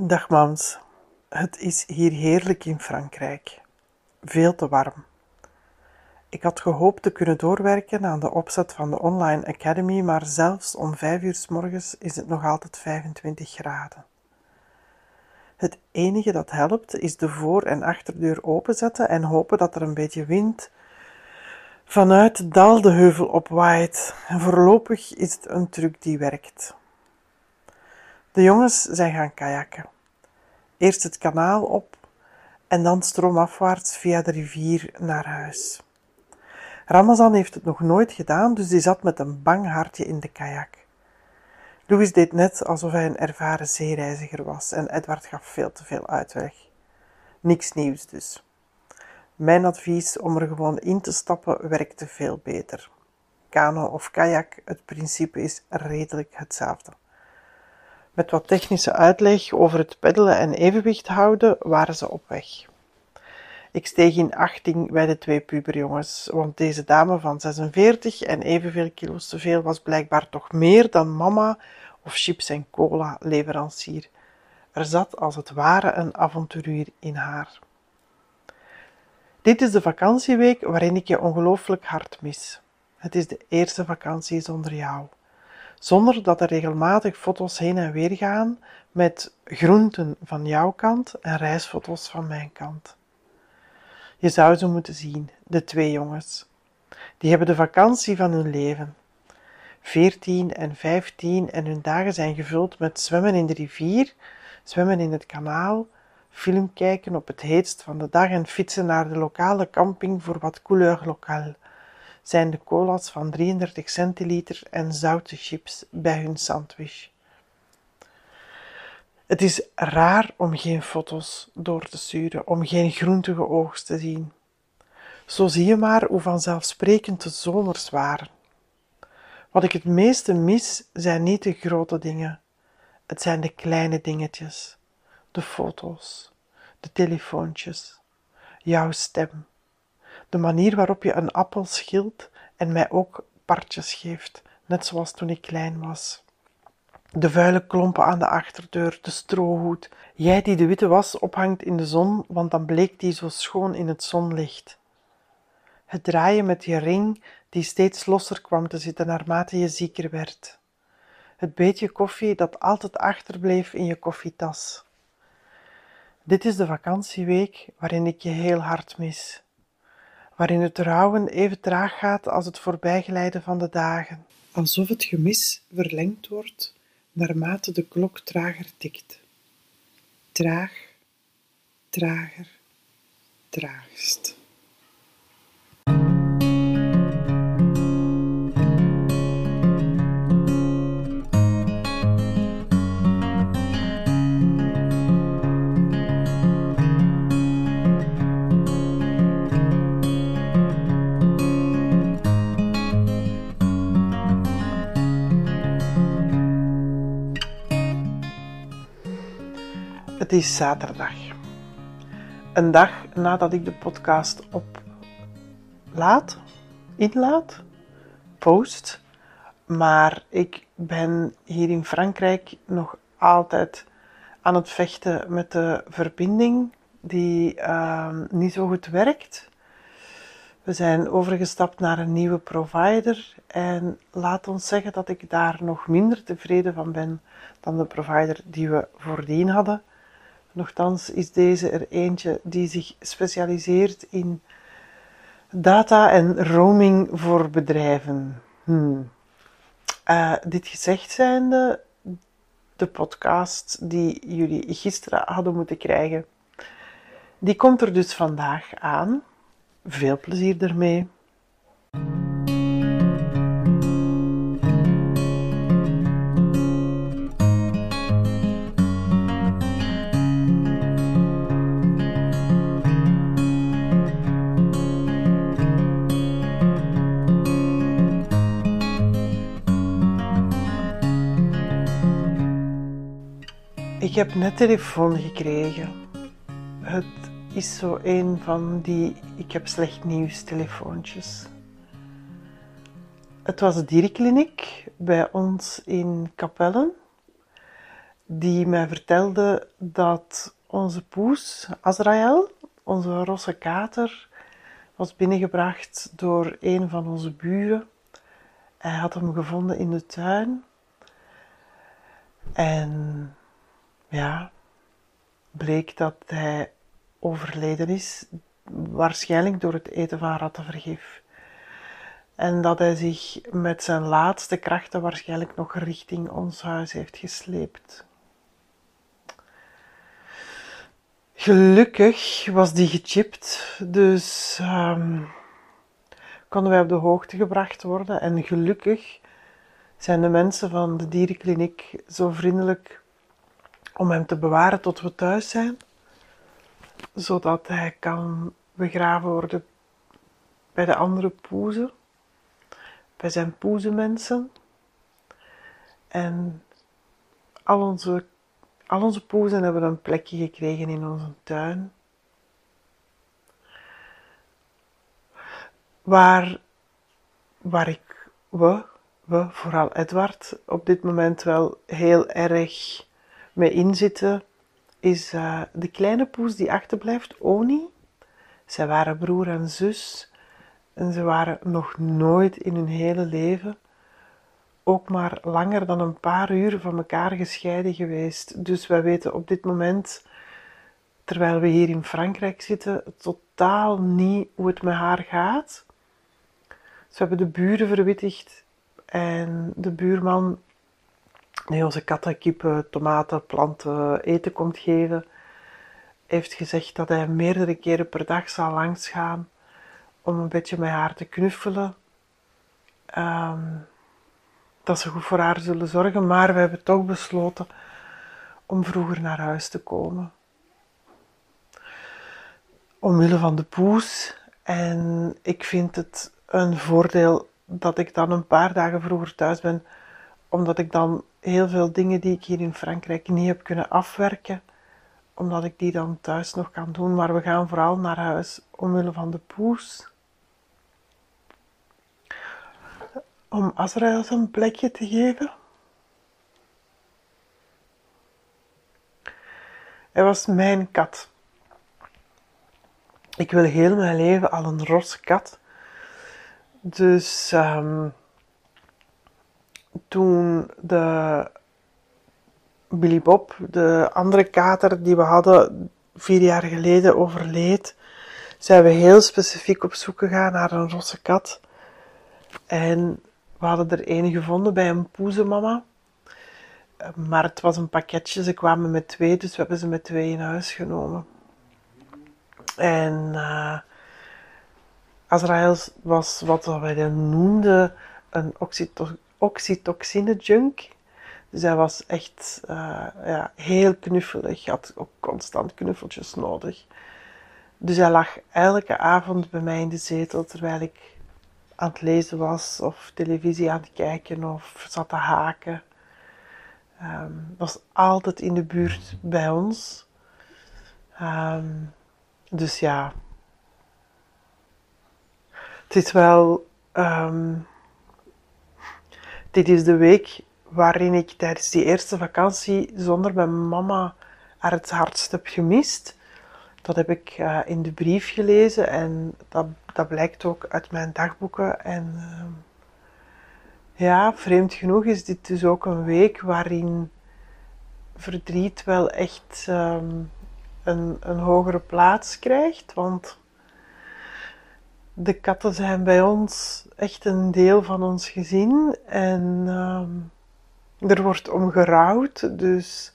Dag mams, het is hier heerlijk in Frankrijk. Veel te warm. Ik had gehoopt te kunnen doorwerken aan de opzet van de Online Academy, maar zelfs om vijf uur s morgens is het nog altijd 25 graden. Het enige dat helpt is de voor- en achterdeur openzetten en hopen dat er een beetje wind vanuit de dal de heuvel opwaait. En voorlopig is het een truc die werkt. De jongens zijn gaan kajakken. Eerst het kanaal op en dan stroomafwaarts via de rivier naar huis. Ramazan heeft het nog nooit gedaan, dus die zat met een bang hartje in de kajak. Louis deed net alsof hij een ervaren zeereiziger was en Edward gaf veel te veel uitweg. Niks nieuws dus. Mijn advies om er gewoon in te stappen werkte veel beter. Kano of kajak, het principe is redelijk hetzelfde. Met wat technische uitleg over het peddelen en evenwicht houden waren ze op weg. Ik steeg in achting bij de twee puberjongens, want deze dame van 46 en evenveel kilo's te veel was blijkbaar toch meer dan mama of chips en cola leverancier. Er zat als het ware een avonturier in haar. Dit is de vakantieweek waarin ik je ongelooflijk hard mis. Het is de eerste vakantie zonder jou. Zonder dat er regelmatig foto's heen en weer gaan met groenten van jouw kant en reisfoto's van mijn kant. Je zou ze moeten zien, de twee jongens. Die hebben de vakantie van hun leven. Veertien en vijftien en hun dagen zijn gevuld met zwemmen in de rivier, zwemmen in het kanaal, film kijken op het heetst van de dag en fietsen naar de lokale camping voor wat couleur lokaal. Zijn de cola's van 33 centiliter en zoute chips bij hun sandwich. Het is raar om geen foto's door te sturen, om geen groentige oogst te zien. Zo zie je maar hoe vanzelfsprekend de zomers waren. Wat ik het meeste mis zijn niet de grote dingen, het zijn de kleine dingetjes, de foto's, de telefoontjes, jouw stem, de manier waarop je een appel schilt en mij ook partjes geeft, net zoals toen ik klein was. De vuile klompen aan de achterdeur, de strohoed, jij die de witte was ophangt in de zon, want dan bleek die zo schoon in het zonlicht. Het draaien met je ring die steeds losser kwam te zitten naarmate je zieker werd. Het beetje koffie dat altijd achterbleef in je koffietas. Dit is de vakantieweek waarin ik je heel hard mis. Waarin het rouwen even traag gaat als het voorbijglijden van de dagen. Alsof het gemis verlengd wordt naarmate de klok trager tikt. Traag, trager, traagst. Het is zaterdag. Een dag nadat ik de podcast oplaad, inlaat, post. Maar ik ben hier in Frankrijk nog altijd aan het vechten met de verbinding die uh, niet zo goed werkt. We zijn overgestapt naar een nieuwe provider en laat ons zeggen dat ik daar nog minder tevreden van ben dan de provider die we voordien hadden. Nochtans is deze er eentje die zich specialiseert in data en roaming voor bedrijven. Hmm. Uh, dit gezegd zijnde, de podcast die jullie gisteren hadden moeten krijgen, die komt er dus vandaag aan. Veel plezier ermee. Heb net telefoon gekregen. Het is zo een van die ik heb slecht nieuws telefoontjes. Het was de dierenkliniek bij ons in Capellen. die mij vertelde dat onze poes, Azrael, onze rosse kater, was binnengebracht door een van onze buren. Hij had hem gevonden in de tuin. En ja, bleek dat hij overleden is, waarschijnlijk door het eten van rattenvergif. En dat hij zich met zijn laatste krachten waarschijnlijk nog richting ons huis heeft gesleept. Gelukkig was die gechipt, dus um, konden wij op de hoogte gebracht worden. En gelukkig zijn de mensen van de dierenkliniek zo vriendelijk om hem te bewaren tot we thuis zijn, zodat hij kan begraven worden bij de andere poezen, bij zijn poezenmensen. En al onze, al onze poezen hebben een plekje gekregen in onze tuin. Waar, waar ik, we, we, vooral Edward, op dit moment wel heel erg mee inzitten, is uh, de kleine poes die achterblijft, Oni. Zij waren broer en zus en ze waren nog nooit in hun hele leven ook maar langer dan een paar uur van elkaar gescheiden geweest. Dus wij weten op dit moment, terwijl we hier in Frankrijk zitten, totaal niet hoe het met haar gaat. Ze hebben de buren verwittigd en de buurman die onze katten, kippen, tomaten, planten eten komt geven, heeft gezegd dat hij meerdere keren per dag zal langsgaan om een beetje met haar te knuffelen. Um, dat ze goed voor haar zullen zorgen, maar we hebben toch besloten om vroeger naar huis te komen. Omwille van de poes. En ik vind het een voordeel dat ik dan een paar dagen vroeger thuis ben, omdat ik dan heel veel dingen die ik hier in Frankrijk niet heb kunnen afwerken, omdat ik die dan thuis nog kan doen. Maar we gaan vooral naar huis omwille van de poes. Om Azrael een plekje te geven. Hij was mijn kat. Ik wil heel mijn leven al een roze kat. Dus um, toen de Billy Bob, de andere kater die we hadden vier jaar geleden, overleed, zijn we heel specifiek op zoek gegaan naar een rosse kat. En we hadden er een gevonden bij een poezenmama. Maar het was een pakketje, ze kwamen met twee, dus we hebben ze met twee in huis genomen. En uh, Azrael was wat wij noemden een oxytocine junk. Dus hij was echt uh, ja, heel knuffelig, had ook constant knuffeltjes nodig. Dus hij lag elke avond bij mij in de zetel terwijl ik aan het lezen was of televisie aan het kijken of zat te haken. Um, was altijd in de buurt bij ons. Um, dus ja, het is wel. Um, dit is de week waarin ik tijdens die eerste vakantie zonder mijn mama haar het hardst heb gemist. Dat heb ik uh, in de brief gelezen en dat, dat blijkt ook uit mijn dagboeken. En uh, ja, vreemd genoeg is dit dus ook een week waarin verdriet wel echt um, een, een hogere plaats krijgt. Want de katten zijn bij ons echt een deel van ons gezin. En um, er wordt om gerouwd. Dus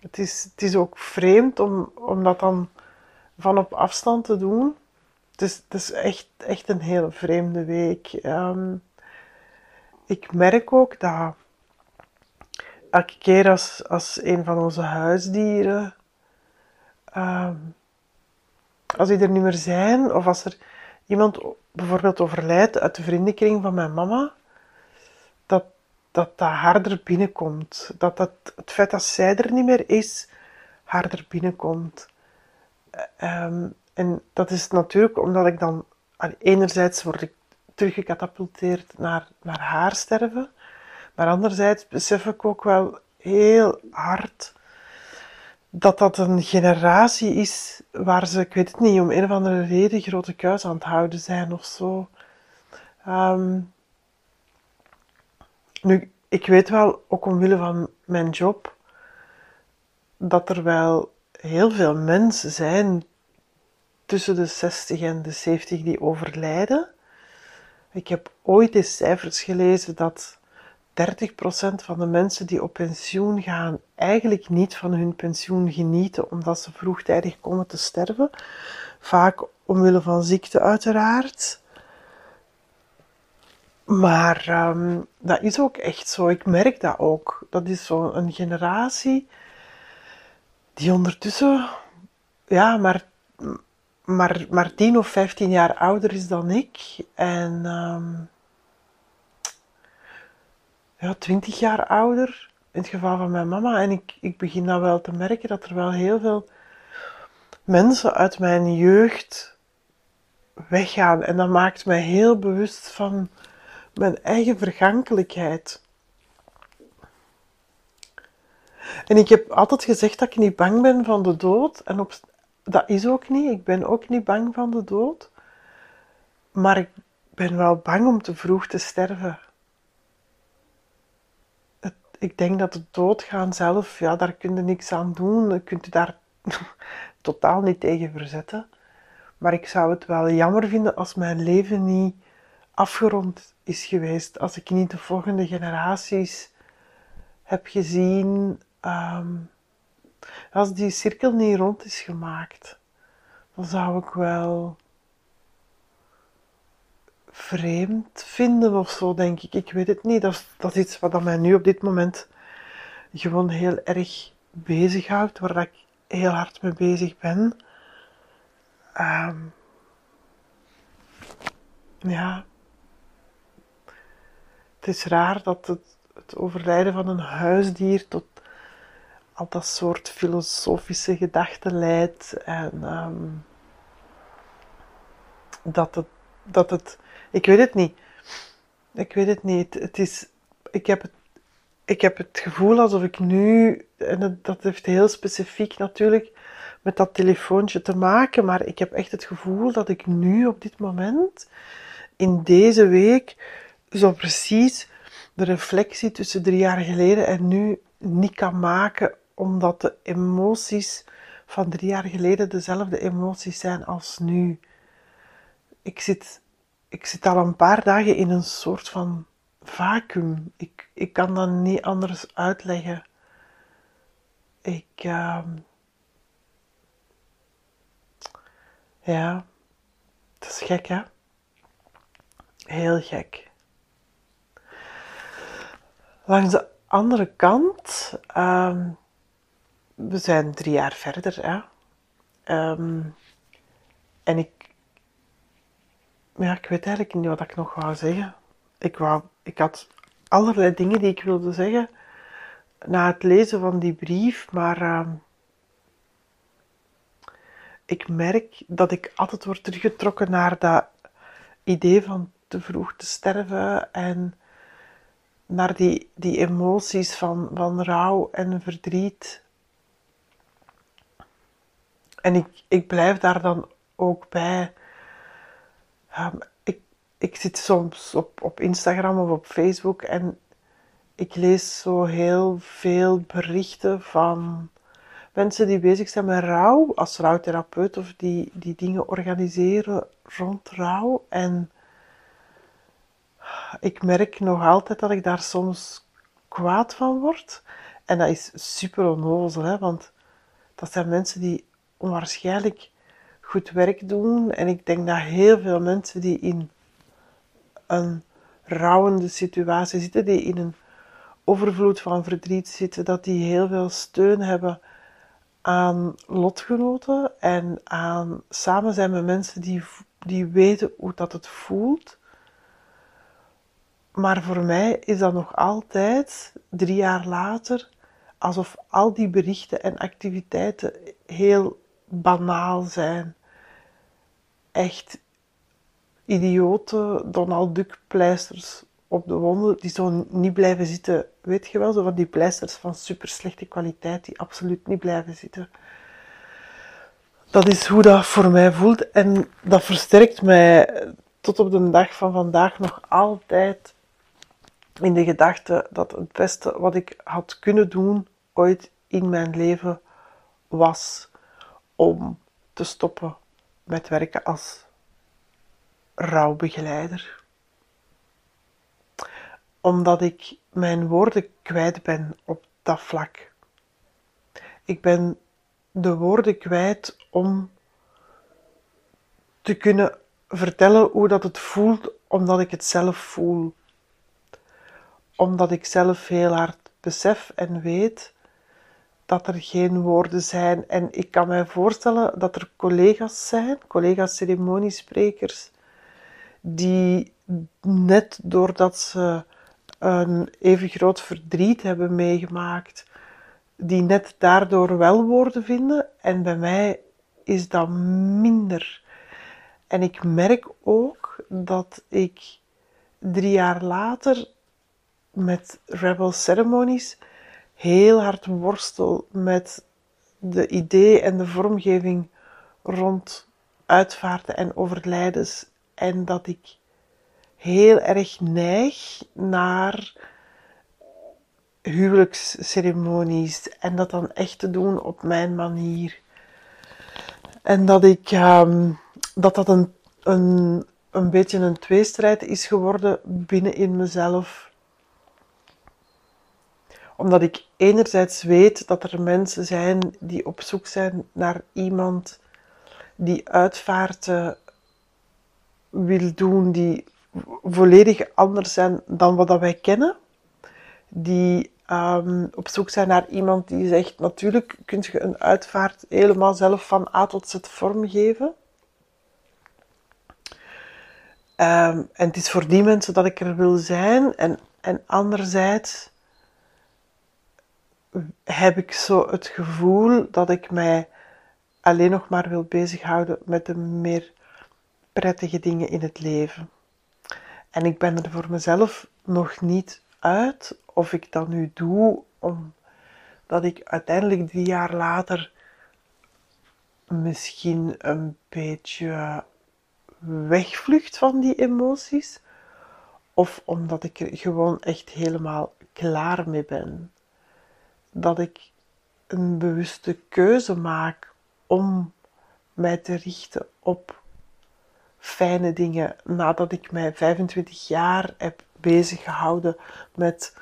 het is, het is ook vreemd om, om dat dan van op afstand te doen. Het is, het is echt, echt een hele vreemde week. Um, ik merk ook dat elke keer als, als een van onze huisdieren, um, als die er niet meer zijn, of als er iemand bijvoorbeeld overlijdt uit de vriendenkring van mijn mama, dat dat, harder binnenkomt. Dat, dat het feit dat zij er niet meer is, harder binnenkomt. Um, en dat is natuurlijk omdat ik dan, enerzijds word ik teruggecatapulteerd naar, naar haar sterven, maar anderzijds besef ik ook wel heel hard dat dat een generatie is waar ze, ik weet het niet, om een of andere reden grote kuis aan het houden zijn of zo. Ehm, nu, ik weet wel, ook omwille van mijn job, dat er wel heel veel mensen zijn tussen de 60 en de 70 die overlijden. Ik heb ooit eens cijfers gelezen dat 30% van de mensen die op pensioen gaan eigenlijk niet van hun pensioen genieten omdat ze vroegtijdig komen te sterven. Vaak omwille van ziekte uiteraard. Maar um, dat is ook echt zo. Ik merk dat ook. Dat is zo'n generatie die ondertussen ja, maar, maar, maar 10 of 15 jaar ouder is dan ik. En um, ja, 20 jaar ouder. In het geval van mijn mama. En ik, ik begin nou wel te merken dat er wel heel veel mensen uit mijn jeugd weggaan. En dat maakt mij heel bewust van mijn eigen vergankelijkheid. En ik heb altijd gezegd dat ik niet bang ben van de dood. En op, dat is ook niet. Ik ben ook niet bang van de dood. Maar ik ben wel bang om te vroeg te sterven. Ik denk dat het doodgaan zelf, ja, daar kun je niks aan doen. Je kunt je daar totaal niet tegen verzetten. Maar ik zou het wel jammer vinden als mijn leven niet afgerond is geweest. Als ik niet de volgende generaties heb gezien. Ehm, als die cirkel niet rond is gemaakt, dan zou ik wel vreemd vinden of zo, denk ik. Ik weet het niet. Dat is, dat iets wat mij nu op dit moment gewoon heel erg bezighoudt, waar ik heel hard mee bezig ben. Um, ja, het is raar dat het, het overlijden van een huisdier tot al dat soort filosofische gedachten leidt. En um, dat, het, dat het. Ik weet het niet. Ik weet het niet. Het is. Ik heb het. Ik heb het gevoel alsof ik nu, en dat heeft heel specifiek natuurlijk met dat telefoontje te maken, maar ik heb echt het gevoel dat ik nu op dit moment, in deze week, zo precies de reflectie tussen drie jaar geleden en nu niet kan maken, omdat de emoties van drie jaar geleden dezelfde emoties zijn als nu. Ik zit, ik zit al een paar dagen in een soort van vacuüm. Ik, ik kan dat niet anders uitleggen. Ik. Uh, ja, het is gek hè? Heel gek. Langs de andere kant, um, we zijn drie jaar verder. Hè? Um, en ik, ja, ik weet eigenlijk niet wat ik nog wou zeggen. Ik, wou, ik had allerlei dingen die ik wilde zeggen na het lezen van die brief, maar uh, ik merk dat ik altijd word teruggetrokken naar dat idee van te vroeg te sterven en naar die, die emoties van, van rouw en verdriet. En ik, ik blijf daar dan ook bij. Ik, ik zit soms op, op Instagram of op Facebook en ik lees zo heel veel berichten van mensen die bezig zijn met rouw, als rouwtherapeut of die, die dingen organiseren rond rouw. En ik merk nog altijd dat ik daar soms kwaad van word. En dat is super onnozel, hè, want dat zijn mensen die onwaarschijnlijk goed werk doen. En ik denk dat heel veel mensen die in een rouwende situatie zitten, die in een overvloed van verdriet zitten, dat die heel veel steun hebben aan lotgenoten en aan samen zijn met mensen die, die weten hoe dat het voelt. Maar voor mij is dat nog altijd, drie jaar later, alsof al die berichten en activiteiten heel banaal zijn. Echt idiote Donald Duck pleisters op de wonden die zo niet blijven zitten. Weet je wel, zo van die pleisters van super slechte kwaliteit die absoluut niet blijven zitten. Dat is hoe dat voor mij voelt en dat versterkt mij tot op de dag van vandaag nog altijd in de gedachte dat het beste wat ik had kunnen doen ooit in mijn leven was om te stoppen met werken als rouwbegeleider. Omdat ik mijn woorden kwijt ben op dat vlak. Ik ben de woorden kwijt om te kunnen vertellen hoe dat het voelt, omdat ik het zelf voel. Omdat ik zelf heel hard besef en weet dat er geen woorden zijn. En ik kan mij voorstellen dat er collega's zijn, collega's ceremoniesprekers, die net doordat ze een even groot verdriet hebben meegemaakt, die net daardoor wel woorden vinden. En bij mij is dat minder. En ik merk ook dat ik drie jaar later met Rebel Ceremonies heel hard worstel met de idee en de vormgeving rond uitvaarten en overlijdens. En dat ik heel erg neig naar huwelijksceremonies en dat dan echt te doen op mijn manier. En dat ik ehm, dat dat een, een, een beetje een tweestrijd is geworden binnen in mezelf. Omdat ik enerzijds weet dat er mensen zijn die op zoek zijn naar iemand die uitvaarten wil doen, die volledig anders zijn dan wat wij kennen. Die um, op zoek zijn naar iemand die zegt, natuurlijk kun je een uitvaart helemaal zelf van A tot Z vormgeven. Um, en het is voor die mensen dat ik er wil zijn. En, en anderzijds heb ik zo het gevoel dat ik mij alleen nog maar wil bezighouden met de meer prettige dingen in het leven. En ik ben er voor mezelf nog niet uit of ik dat nu doe omdat ik uiteindelijk drie jaar later misschien een beetje wegvlucht van die emoties, of omdat ik er gewoon echt helemaal klaar mee ben. Dat ik een bewuste keuze maak om mij te richten op fijne dingen nadat ik mij 25 jaar heb bezig gehouden met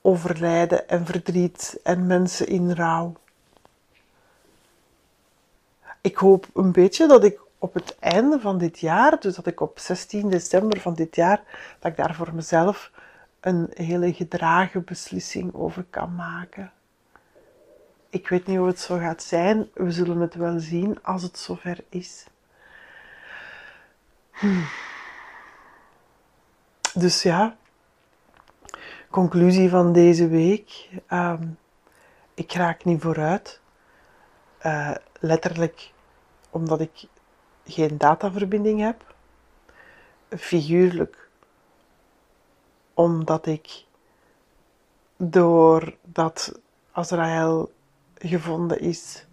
overlijden en verdriet en mensen in rouw. Ik hoop een beetje dat ik op het einde van dit jaar, dus dat ik op 16 december van dit jaar, dat ik daar voor mezelf een hele gedragen beslissing over kan maken. Ik weet niet hoe het zo gaat zijn. We zullen het wel zien als het zover is. Dus ja, conclusie van deze week. Ehm, ik raak niet vooruit. Uh, letterlijk omdat ik geen dataverbinding heb. Figuurlijk omdat ik doordat Azrael gevonden is,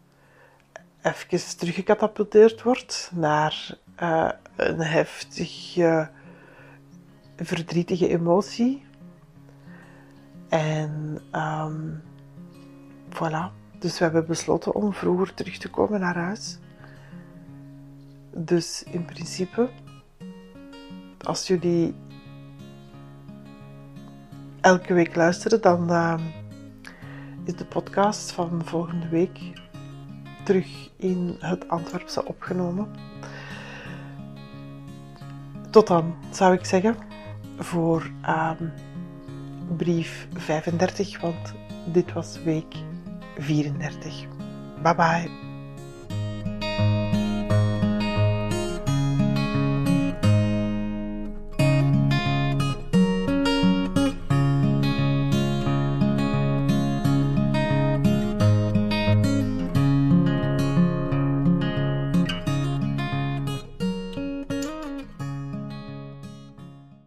even teruggecatapulteerd wordt naar uh, een heftige, verdrietige emotie. En um, voilà. Dus we hebben besloten om vroeger terug te komen naar huis. Dus in principe, als jullie elke week luisteren, dan uh, is de podcast van volgende week terug in het Antwerpse opgenomen. Tot dan, zou ik zeggen, voor uh, brief 35, want dit was week 34. Bye bye.